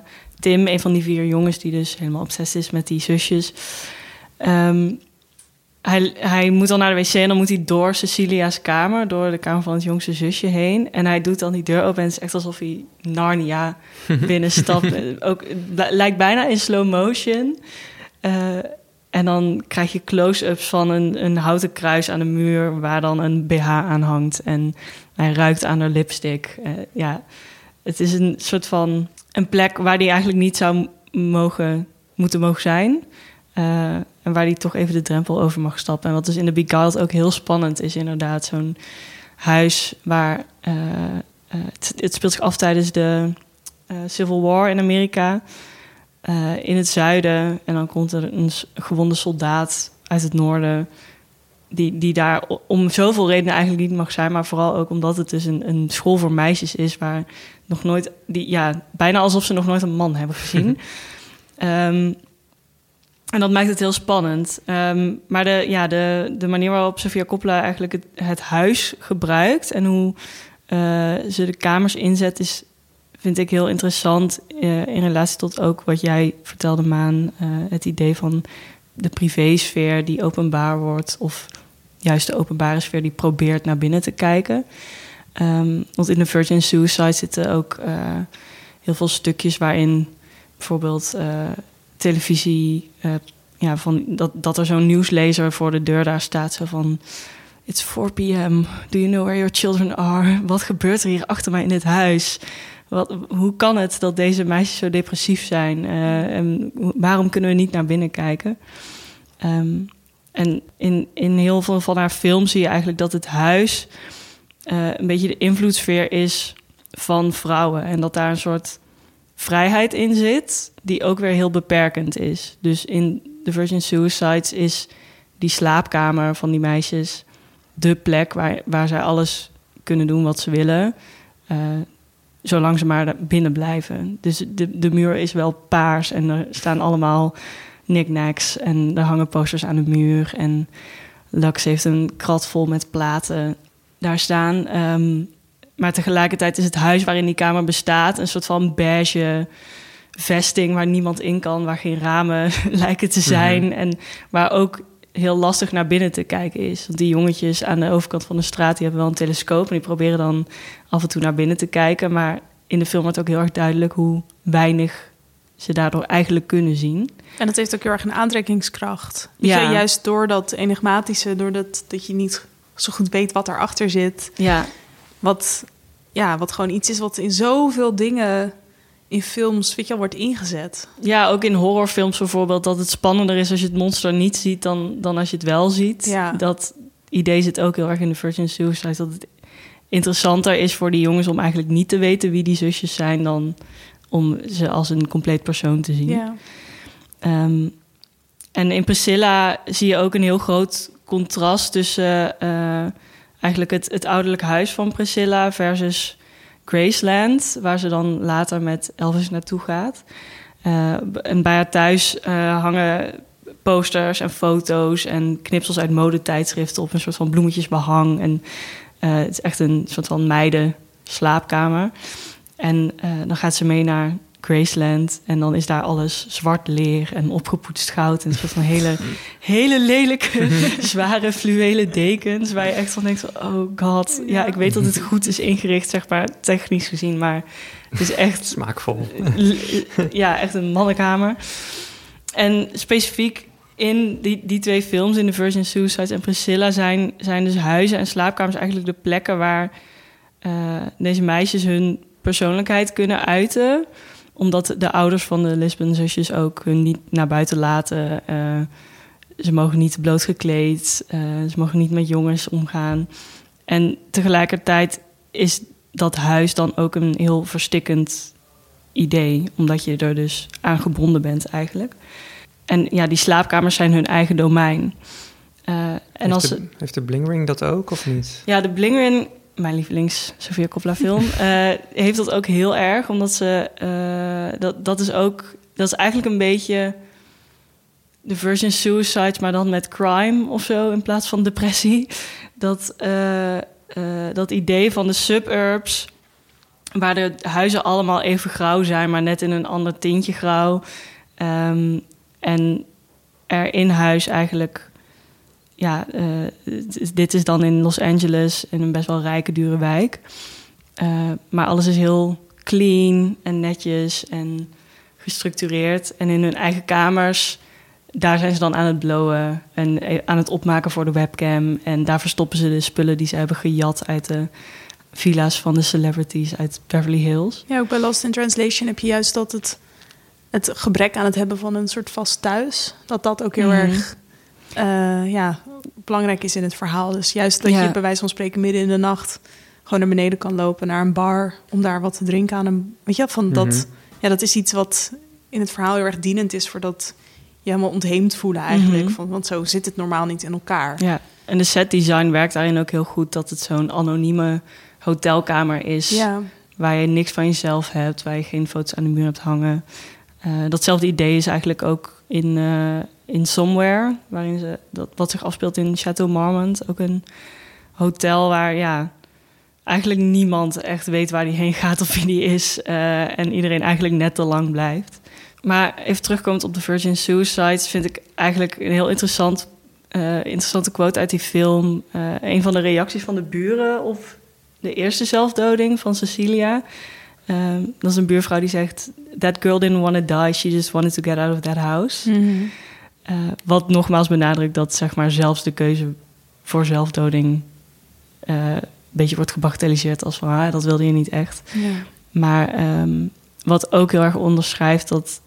Tim, een van die vier jongens die dus helemaal obsessief is met die zusjes, ehm, hij, hij moet dan naar de wc en dan moet hij door Cecilia's kamer, door de kamer van het jongste zusje heen. En hij doet dan die deur open en het is echt alsof hij Narnia (laughs) binnenstapt. Ook, lijkt bijna in slow motion. Eh, en dan krijg je close-ups van een, een houten kruis aan de muur waar dan een BH aan hangt. En hij ruikt aan haar lipstick. Eh, ja, het is een soort van een plek waar hij eigenlijk niet zou mogen, moeten mogen zijn. Eh, en waar hij toch even de drempel over mag stappen. En wat dus in de Beguiled ook heel spannend is, inderdaad. Zo'n huis waar... eh, eh, het, het speelt zich af tijdens de Civil War in Amerika. in het zuiden. En dan komt er een gewonde soldaat uit het noorden... Die, die daar om zoveel redenen eigenlijk niet mag zijn... maar vooral ook omdat het dus een, een school voor meisjes is... waar nog nooit... Die, ja, bijna alsof ze nog nooit een man hebben gezien... (laughs) Ehm, en dat maakt het heel spannend. Ehm, maar de, ja, de, de manier waarop Sofia Coppola eigenlijk het, het huis gebruikt en hoe eh, ze de kamers inzet, is, vind ik heel interessant eh, in relatie tot ook wat jij vertelde, Maan. eh, het idee van de privésfeer die openbaar wordt, of juist de openbare sfeer die probeert naar binnen te kijken. Ehm, want in de Virgin Suicide zitten ook eh, heel veel stukjes waarin bijvoorbeeld eh, televisie, eh, ja, van dat, dat er zo'n nieuwslezer voor de deur daar staat, zo van. It's 4 p.m. Do you know where your children are? Wat gebeurt er hier achter mij in dit huis? Wat, hoe kan het dat deze meisjes zo depressief zijn? Eh, en hoe- waarom kunnen we niet naar binnen kijken? Ehm, en in, in heel veel van haar films zie je eigenlijk dat het huis eh, een beetje de invloedssfeer is van vrouwen. En dat daar een soort vrijheid in zit, die ook weer heel beperkend is. Dus in The Virgin Suicides is die slaapkamer van die meisjes de plek waar, waar zij alles kunnen doen wat ze willen. eh, zolang ze maar binnen blijven. Dus de, de muur is wel paars en er staan allemaal knickknacks en er hangen posters aan de muur. En Lux heeft een krat vol met platen daar staan. Ehm, maar tegelijkertijd is het huis waarin die kamer bestaat een soort van beige vesting waar niemand in kan, waar geen ramen (laughs) lijken te zijn en waar ook heel lastig naar binnen te kijken is. Want die jongetjes aan de overkant van de straat die hebben wel een telescoop en die proberen dan af en toe naar binnen te kijken, maar in de film wordt ook heel erg duidelijk hoe weinig ze daardoor eigenlijk kunnen zien. En dat heeft ook heel erg een aantrekkingskracht. Weet Ja. je, juist door dat enigmatische, doordat dat je niet zo goed weet wat erachter zit. Ja, Wat, ja, wat gewoon iets is wat in zoveel dingen in films, weet je wel, wordt ingezet. Ja, ook in horrorfilms bijvoorbeeld, dat het spannender is als je het monster niet ziet dan, dan als je het wel ziet. Ja. Dat idee zit ook heel erg in de Virgin Suicide. Dat het interessanter is voor die jongens om eigenlijk niet te weten wie die zusjes zijn dan om ze als een compleet persoon te zien. Ja. Ehm, en in Priscilla zie je ook een heel groot contrast tussen eh, eigenlijk het, het ouderlijk huis van Priscilla versus Graceland, waar ze dan later met Elvis naartoe gaat. Eh, en bij haar thuis eh, hangen posters en foto's en knipsels uit modetijdschriften op een soort van bloemetjesbehang. En eh, het is echt een soort van meiden slaapkamer. En dan gaat ze mee naar Graceland. En dan is daar alles zwart leer en opgepoetst goud. En een soort van hele, hele lelijke, (laughs) zware fluwelen dekens. Waar je echt van denkt, van, oh god. Ja, ik weet dat het goed is ingericht, zeg maar, technisch gezien. Maar het is echt Smaakvol. ja, echt een mannenkamer. En specifiek in die, die twee films, in The Virgin Suicides en Priscilla, zijn, zijn dus huizen en slaapkamers eigenlijk de plekken waar eh, deze meisjes hun persoonlijkheid kunnen uiten. Omdat de ouders van de Lisbon-zusjes ook hun niet naar buiten laten. Eh, ze mogen niet bloot gekleed, eh, ze mogen niet met jongens omgaan. En tegelijkertijd is dat huis dan ook een heel verstikkend idee, omdat je er dus aan gebonden bent eigenlijk. En ja, die slaapkamers zijn hun eigen domein. Eh, en heeft, als de, heeft de Bling Ring dat ook of niet? ja, de Blingerin, mijn lievelings Sofia Coppola film, (laughs) eh, heeft dat ook heel erg, omdat ze eh, dat dat is ook dat is eigenlijk een beetje de Virgin Suicide, maar dan met crime of zo in plaats van depressie. Dat eh, dat idee van de suburbs waar de huizen allemaal even grauw zijn, maar net in een ander tintje grauw. Ehm, en er in huis eigenlijk, ja, eh, dit is dan in Los Angeles, in een best wel rijke, dure wijk. Eh, maar alles is heel clean en netjes en gestructureerd. En in hun eigen kamers, daar zijn ze dan aan het blowen en eh, aan het opmaken voor de webcam. En daar verstoppen ze de spullen die ze hebben gejat uit de villa's van de celebrities uit Beverly Hills. Ja, ook bij Lost in Translation heb je juist dat het, het gebrek aan het hebben van een soort vast thuis, dat dat ook heel Mhm. erg eh, ja, belangrijk is in het verhaal. Dus juist dat Ja. je bij wijze van spreken midden in de nacht gewoon naar beneden kan lopen naar een bar om daar wat te drinken aan een. Weet je, van dat, Mhm. ja, dat is iets wat in het verhaal heel erg dienend is voor dat je helemaal ontheemd voelen eigenlijk. Mhm. van, want zo zit het normaal niet in elkaar. Ja, en de set design werkt daarin ook heel goed dat het zo'n anonieme hotelkamer is. Ja. Waar je niks van jezelf hebt, waar je geen foto's aan de muur hebt hangen. Eh, datzelfde idee is eigenlijk ook in, eh, in Somewhere, waarin ze dat, wat zich afspeelt in Chateau Marmont. Ook een hotel waar ja, eigenlijk niemand echt weet waar die heen gaat of wie die is. eh, en iedereen eigenlijk net te lang blijft. Maar even terugkomend op de Virgin Suicides, vind ik eigenlijk een heel interessant, eh, interessante quote uit die film. Eh, een van de reacties van de buren op de eerste zelfdoding van Cecilia. Dat is een buurvrouw die zegt: That girl didn't want to die, she just wanted to get out of that house. Mhm. Eh, wat nogmaals benadrukt dat zeg maar, zelfs de keuze voor zelfdoding eh, een beetje wordt gebagatelliseerd als van ah, dat wilde je niet echt. Ja. Maar ehm, wat ook heel erg onderschrijft dat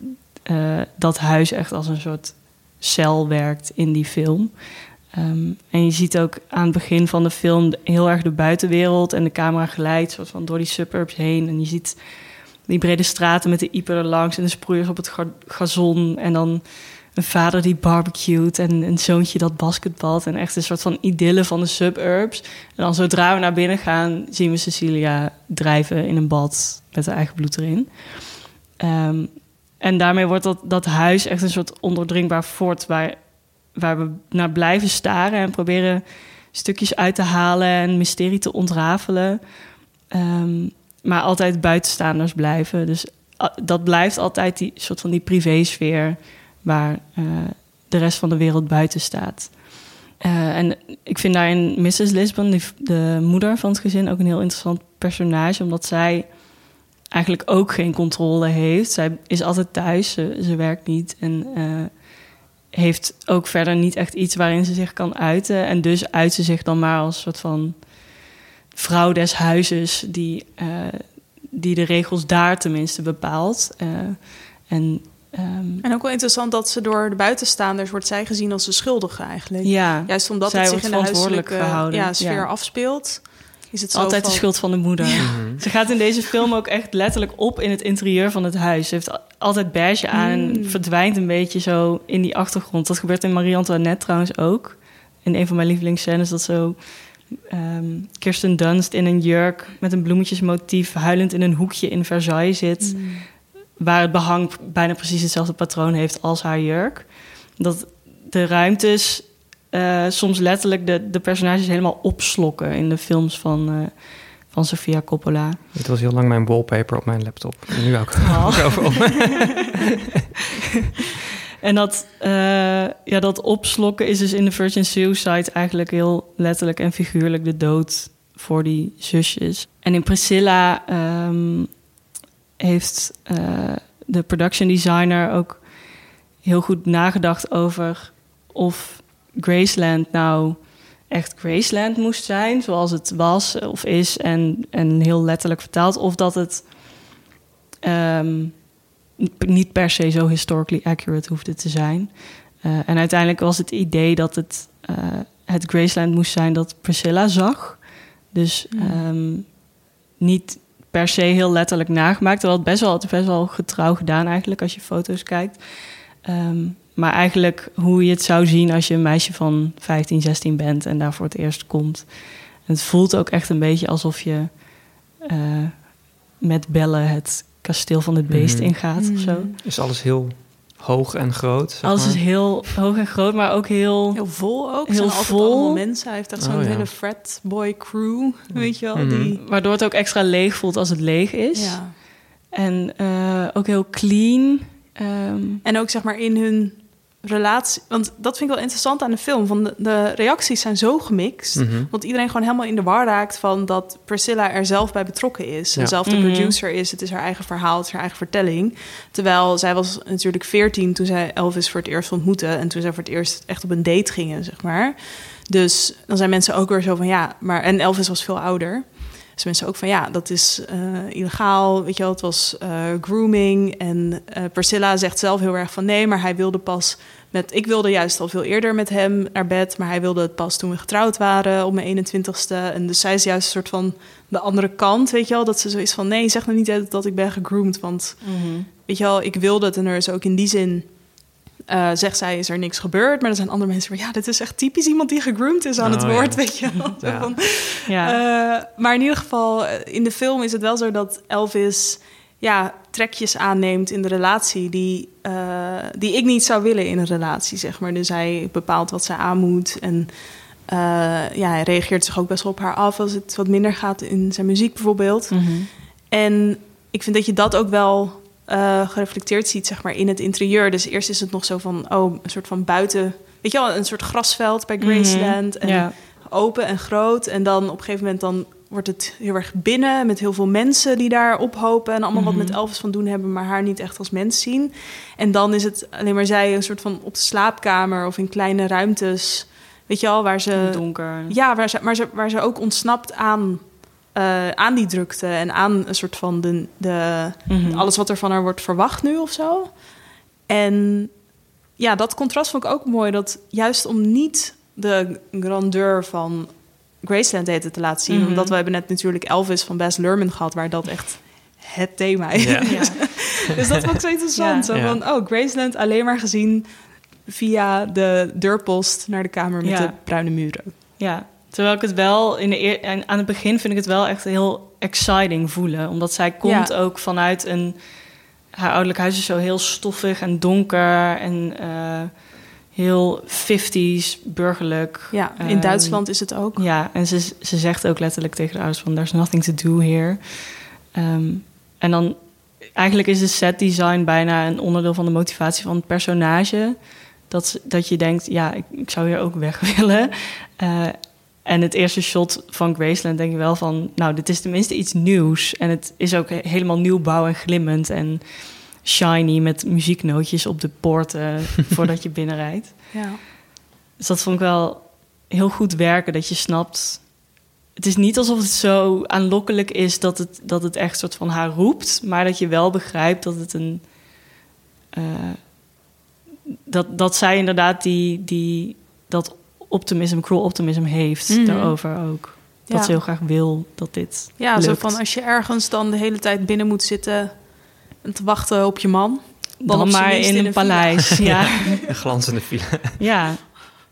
eh, dat huis echt als een soort cel werkt in die film. Ehm, en je ziet ook aan het begin van de film heel erg de buitenwereld en de camera glijdt soort van door die suburbs heen. En je ziet die brede straten met de ieper er langs en de sproeiers op het ga- gazon. En dan een vader die barbecued en een zoontje dat basketbalt. En echt een soort van idylle van de suburbs. En dan zodra we naar binnen gaan, zien we Cecilia drijven in een bad met haar eigen bloed erin. Ehm, en daarmee wordt dat, dat huis echt een soort ondoordringbaar fort... Waar, waar we naar blijven staren en proberen stukjes uit te halen... en mysterie te ontrafelen. Ehm, maar altijd buitenstaanders blijven. Dus a- dat blijft altijd die soort van die privésfeer... waar eh, de rest van de wereld buiten staat. Eh, en ik vind daarin Mrs. Lisbon, de moeder van het gezin, ook een heel interessant personage. Omdat zij eigenlijk ook geen controle heeft. Zij is altijd thuis, ze, werkt niet en eh, heeft ook verder niet echt iets waarin ze zich kan uiten. En dus uit ze zich dan maar als soort van vrouw des huizes die, die de regels daar tenminste bepaalt. En ehm, En ook wel interessant dat ze door de buitenstaanders wordt zij gezien als de schuldige eigenlijk. ja, Juist omdat Zij het zich in de huiselijke gehouden, ja, sfeer ja. afspeelt. Is het zo altijd de schuld van de moeder. Ze gaat in deze film ook echt letterlijk op in het interieur van het huis. Ze heeft altijd beige aan en verdwijnt een beetje zo in die achtergrond. Dat gebeurt in Marie Antoinette trouwens ook. In een van mijn lievelingsscènes dat zo ehm, Kirsten Dunst in een jurk met een bloemetjesmotief huilend in een hoekje in Versailles zit. Waar het behang bijna precies hetzelfde patroon heeft als haar jurk. Dat de ruimtes eh, soms letterlijk de, de personages helemaal opslokken in de films van, eh, van Sofia Coppola. Dit was heel lang mijn wallpaper op mijn laptop. En nu ook. Op. (laughs) En dat, eh, ja, dat opslokken is dus in de Virgin Suicide eigenlijk heel letterlijk en figuurlijk de dood voor die zusjes. En in Priscilla ehm, heeft eh, de production designer ook heel goed nagedacht over of Graceland nou echt Graceland moest zijn, zoals het was of is en, en heel letterlijk vertaald, of dat het ehm, niet per se zo historically accurate hoefde te zijn. Eh, en uiteindelijk was het idee dat het, eh, het Graceland moest zijn dat Priscilla zag. Dus ehm, niet per se heel letterlijk nagemaakt. Terwijl het best wel, best wel getrouw gedaan eigenlijk als je foto's kijkt. Ehm, maar eigenlijk hoe je het zou zien als je een meisje van 15, 16 bent en daar voor het eerst komt. En het voelt ook echt een beetje alsof je eh, met bellen het kasteel van het beest Mhm. ingaat of zo. Is alles heel hoog en groot? zeg Alles is heel hoog en groot, maar ook heel... Heel vol ook. Heel vol. allemaal mensen. Hij heeft echt zo'n Oh, ja. hele fratboy crew, weet je wel. Mhm. Die, Waardoor het ook extra leeg voelt als het leeg is. ja. En eh, ook heel clean. Ehm, En ook zeg maar in hun relatie. Want dat vind ik wel interessant aan de film. Van de, de reacties zijn zo gemixt. Mhm. Want iedereen gewoon helemaal in de war raakt van dat Priscilla er zelf bij betrokken is. Ja. En zelf de Mhm. producer is. Het is haar eigen verhaal, het is haar eigen vertelling. Terwijl zij was natuurlijk 14 toen zij Elvis voor het eerst ontmoette. En toen zij voor het eerst echt op een date gingen, zeg maar. Dus dan zijn mensen ook weer zo van ja, maar. En Elvis was veel ouder. Dus mensen ook van ja, dat is eh, illegaal. Weet je wel, het was eh, grooming. En eh, Priscilla zegt zelf heel erg van nee, maar hij wilde pas met. Ik wilde juist al veel eerder met hem naar bed, maar hij wilde het pas toen we getrouwd waren op mijn 21ste. En dus zij is juist een soort van de andere kant, weet je wel, dat ze zoiets van nee, zeg nou niet dat- ik ben gegroomd, want weet je wel, ik wilde het en er is ook in die zin. Eh, zegt zij, is er niks gebeurd. Maar er zijn andere mensen van... ja, dit is echt typisch iemand die gegroomd is aan het Oh, ja. woord, weet je wel. (laughs) Ja. Van, ja. eh, maar in ieder geval, eh, in de film is het wel zo dat Elvis ja, trekjes aanneemt in de relatie die, die ik niet zou willen in een relatie, zeg maar. Dus hij bepaalt wat zij aan moet en ja, hij reageert zich ook best wel op haar af als het wat minder gaat in zijn muziek bijvoorbeeld. Mhm. En ik vind dat je dat ook wel eh, gereflecteerd ziet, zeg maar, in het interieur. Dus eerst is het nog zo van, oh, een soort van buiten... Weet je wel, een soort grasveld bij Graceland. En Ja. open en groot. En dan op een gegeven moment dan wordt het heel erg binnen... met heel veel mensen die daar ophopen... en allemaal wat met Elvis van doen hebben... maar haar niet echt als mens zien. En dan is het alleen maar zij een soort van op de slaapkamer... of in kleine ruimtes, weet je al, waar ze... Donker. Ja, waar ze, maar ze, waar ze ook ontsnapt aan, eh, aan die drukte en aan een soort van de, de, Mhm. alles wat er van haar wordt verwacht nu of zo. En ja, dat contrast vond ik ook mooi. Dat juist om niet de grandeur van Graceland eten te laten zien. Mhm. Omdat we hebben net natuurlijk Elvis van Baz Luhrmann gehad... waar dat echt het thema is. Ja. (laughs) Ja. dus dat vond ik zo interessant. Ja. Zo van, oh, Graceland alleen maar gezien... via de deurpost naar de kamer met Ja. de bruine muren. Ja, terwijl ik het wel in de eer, en aan het begin vind ik het wel echt heel exciting voelen, omdat zij komt Ja. ook vanuit een haar ouderlijk huis is zo heel stoffig en donker en eh, heel 50s burgerlijk. Ja, in Ehm, Duitsland is het ook. Ja, en ze, ze zegt ook letterlijk tegen de ouders van... there's nothing to do here. Ehm, en dan... Eigenlijk is de set design bijna een onderdeel van de motivatie van het personage. Dat, dat je denkt, ja, ik, ik zou hier ook weg (laughs) willen. Eh, en het eerste shot van Graceland denk je wel van... nou, dit is tenminste iets nieuws. En het is ook he- helemaal nieuwbouw en glimmend en shiny... met muzieknootjes op de poorten (laughs) voordat je binnenrijdt. Ja. Dus dat vond ik wel heel goed werken, dat je snapt... Het is niet alsof het zo aanlokkelijk is dat het, dat het echt soort van haar roept... maar dat je wel begrijpt dat het een... eh, dat, dat zij inderdaad die, die, dat optimism, cruel optimism heeft Mhm. daarover ook. Dat Ja. ze heel graag wil dat dit Ja, zo van als je ergens dan de hele tijd binnen moet zitten... en te wachten op je man... Dan, maar in in een paleis. (laughs) Ja. Een glanzende file. Ja,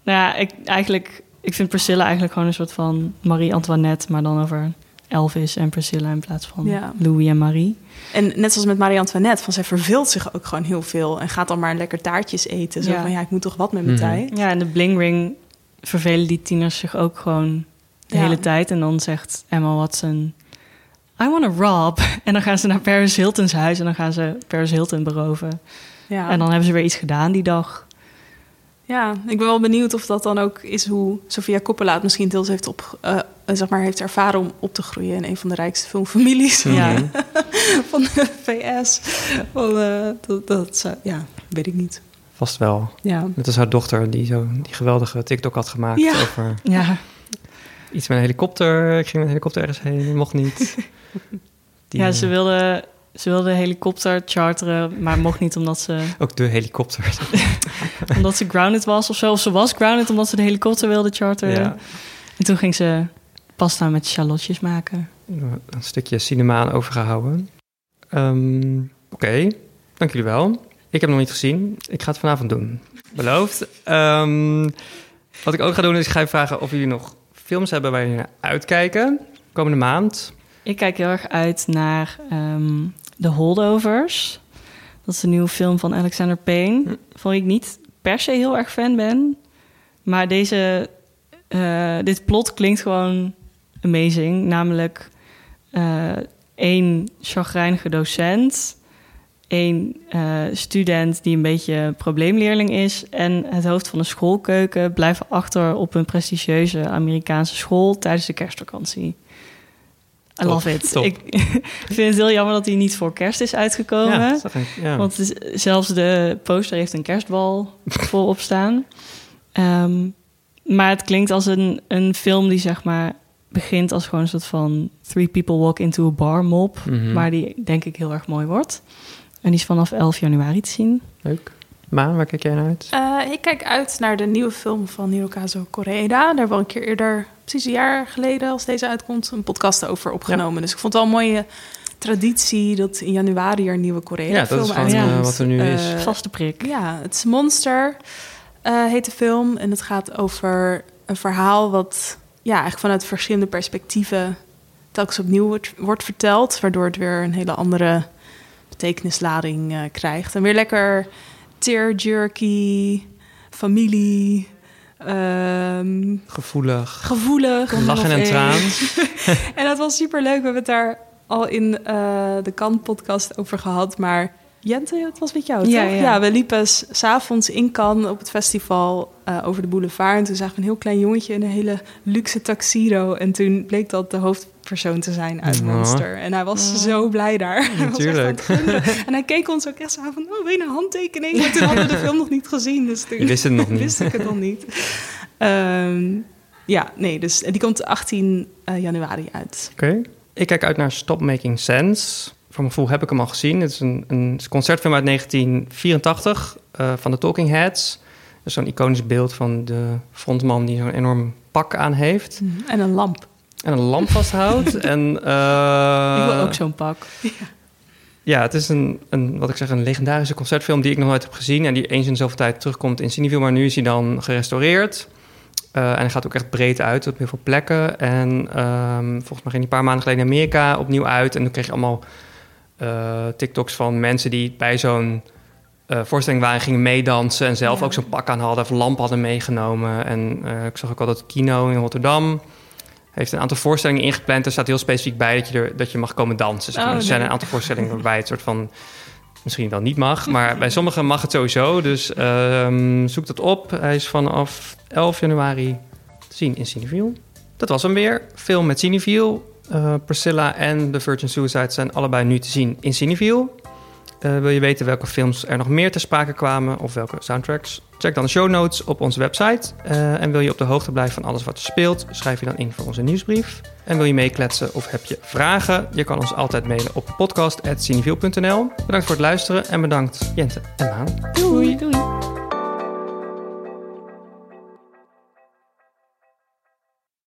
nou ja, ik, eigenlijk, ik vind Priscilla eigenlijk gewoon een soort van Marie-Antoinette, maar dan over Elvis en Priscilla in plaats van Ja. Louis en Marie. En net zoals met Marie-Antoinette, van zij verveelt zich ook gewoon heel veel... en gaat dan maar lekker taartjes eten. Zo Ja. van, ja, ik moet toch wat met mijn Mhm. tijd. Ja, en de Bling Ring vervelen die tieners zich ook gewoon de Ja. hele tijd. En dan zegt Emma Watson, I want to rob. (laughs) En dan gaan ze naar Paris Hilton's huis en dan gaan ze Paris Hilton beroven. Ja. En dan hebben ze weer iets gedaan die dag. ja, ik ben wel benieuwd of dat dan ook is hoe Sofia Coppola het misschien deels heeft, op, eh, zeg maar, heeft ervaren om op te groeien in een van de rijkste filmfamilies Ja. (laughs) van de VS. Van, eh, dat, dat ja, weet ik niet. Vast wel. Ja. Net als haar dochter die zo die geweldige TikTok had gemaakt Ja. over Ja, iets met een helikopter. Ik ging met een helikopter ergens heen, mocht niet. (laughs) Die, ja ze, eh, wilde, ze wilde een helikopter charteren, maar mocht niet omdat ze Ook de helikopter. (laughs) omdat ze grounded was of zo. Of ze was grounded omdat ze de helikopter wilde charteren. ja. En toen ging ze pasta met shallotjes maken. Een stukje cinema aan overgehouden. Ehm, Oké, dank jullie wel. Ik heb nog niet gezien. Ik ga het vanavond doen. Beloofd. Ehm, wat ik ook ga doen is, ik ga je vragen of jullie nog films hebben waar jullie naar uitkijken. Komende maand. Ik kijk heel erg uit naar ehm The Holdovers. Dat is een nieuwe film van Alexander Payne. Van wie ik niet per se heel erg fan ben. Maar deze, eh, dit plot klinkt gewoon amazing. Namelijk eh één chagrijnige docent... één eh, student die een beetje probleemleerling is... en het hoofd van de schoolkeuken blijven achter op een prestigieuze Amerikaanse school... tijdens de kerstvakantie. I Top, love it. top. Ik (laughs) vind het heel jammer dat hij niet voor kerst is uitgekomen. Ja, zag ik, ja. Want is- zelfs de poster heeft een kerstbal (laughs) voorop staan. Ehm, maar het klinkt als een, een film die zeg maar begint als gewoon een soort van three people walk into a bar mop. Mhm. Maar die denk ik heel erg mooi wordt. En die is vanaf 11 januari te zien. Leuk. Maan, waar kijk jij naar uit? Eh, ik kijk uit naar de nieuwe film van Hirokazu Koreeda. Daar hebben we al een keer eerder, precies een jaar geleden als deze uitkomt, een podcast over opgenomen. Dus ik vond het wel een mooie traditie dat in januari er een nieuwe Koreeda Ja, dat film is gewoon uitkomt. eh, wat er nu is. Eh, Vaste prik. Ja, het is Monster eh, heet de film. En het gaat over een verhaal wat ja, eigenlijk vanuit verschillende perspectieven telkens opnieuw wordt, wordt verteld. Waardoor het weer een hele andere betekenislading eh, krijgt. En weer lekker tearjerky, familie, ehm, Gevoelig. gevoelig. Lachen en traan. (laughs) En dat was super leuk. We hebben het daar al in eh, de Kan-podcast over gehad. Maar Jente, het was met jou, Ja, toch? ja. we liepen s- s'avonds in Cannes op het festival eh, over de boulevard. En toen zagen we een heel klein jongetje in een hele luxe tuxedo. En toen bleek dat de hoofdpersoon te zijn uit. Monster. En hij was zo blij daar. (laughs) Hij was echt aan Natuurlijk. en hij keek ons ook echt zo aan van, oh, wil je een handtekening? Maar toen hadden we de film nog niet gezien. Dus toen Je wist het nog (laughs) niet. wist ik het nog niet. Ehm, ja, nee, dus die komt 18 eh, januari uit. Oké. Ik kijk uit naar Stop Making Sense. Voor mijn gevoel heb ik hem al gezien. Het is een, een concertfilm uit 1984. eh, van de Talking Heads. Dus zo'n iconisch beeld van de frontman die zo'n enorm pak aan heeft. En een lamp. En een lamp vasthoudt. (laughs) en, eh, ik wil ook zo'n pak. Ja, het is een, een, wat ik zeg, een legendarische concertfilm die ik nog nooit heb gezien. En die eens in zoveel tijd terugkomt in Cineville. Maar nu is hij dan gerestaureerd. Eh, en hij gaat ook echt breed uit op heel veel plekken. En ehm, volgens mij ging hij een paar maanden geleden in Amerika opnieuw uit. En toen kreeg je allemaal eh, TikToks van mensen die bij zo'n eh, voorstelling waren, gingen meedansen. En zelf Ja. ook zo'n pak aan hadden of lamp hadden meegenomen. En eh, ik zag ook al dat Kino in Rotterdam heeft een aantal voorstellingen ingepland. Er staat heel specifiek bij dat je, er, dat je mag komen dansen. Zeg maar. Oh, er zijn een aantal voorstellingen waarbij het soort van misschien wel niet mag. Maar bij sommigen mag het sowieso. Dus ehm, zoek dat op. Hij is vanaf 11 januari te zien in Cineville. Dat was hem weer. Film met Cineville. Eh, Priscilla en The Virgin Suicide zijn allebei nu te zien in Cineville. Eh, wil je weten welke films er nog meer te sprake kwamen of welke soundtracks? Check dan de show notes op onze website. Eh, en wil je op de hoogte blijven van alles wat er speelt, schrijf je dan in voor onze nieuwsbrief. En wil je meekletsen of heb je vragen? Je kan ons altijd mailen op podcast.cineviel.nl. Bedankt voor het luisteren en bedankt Jente en Maan. Doei. Doei.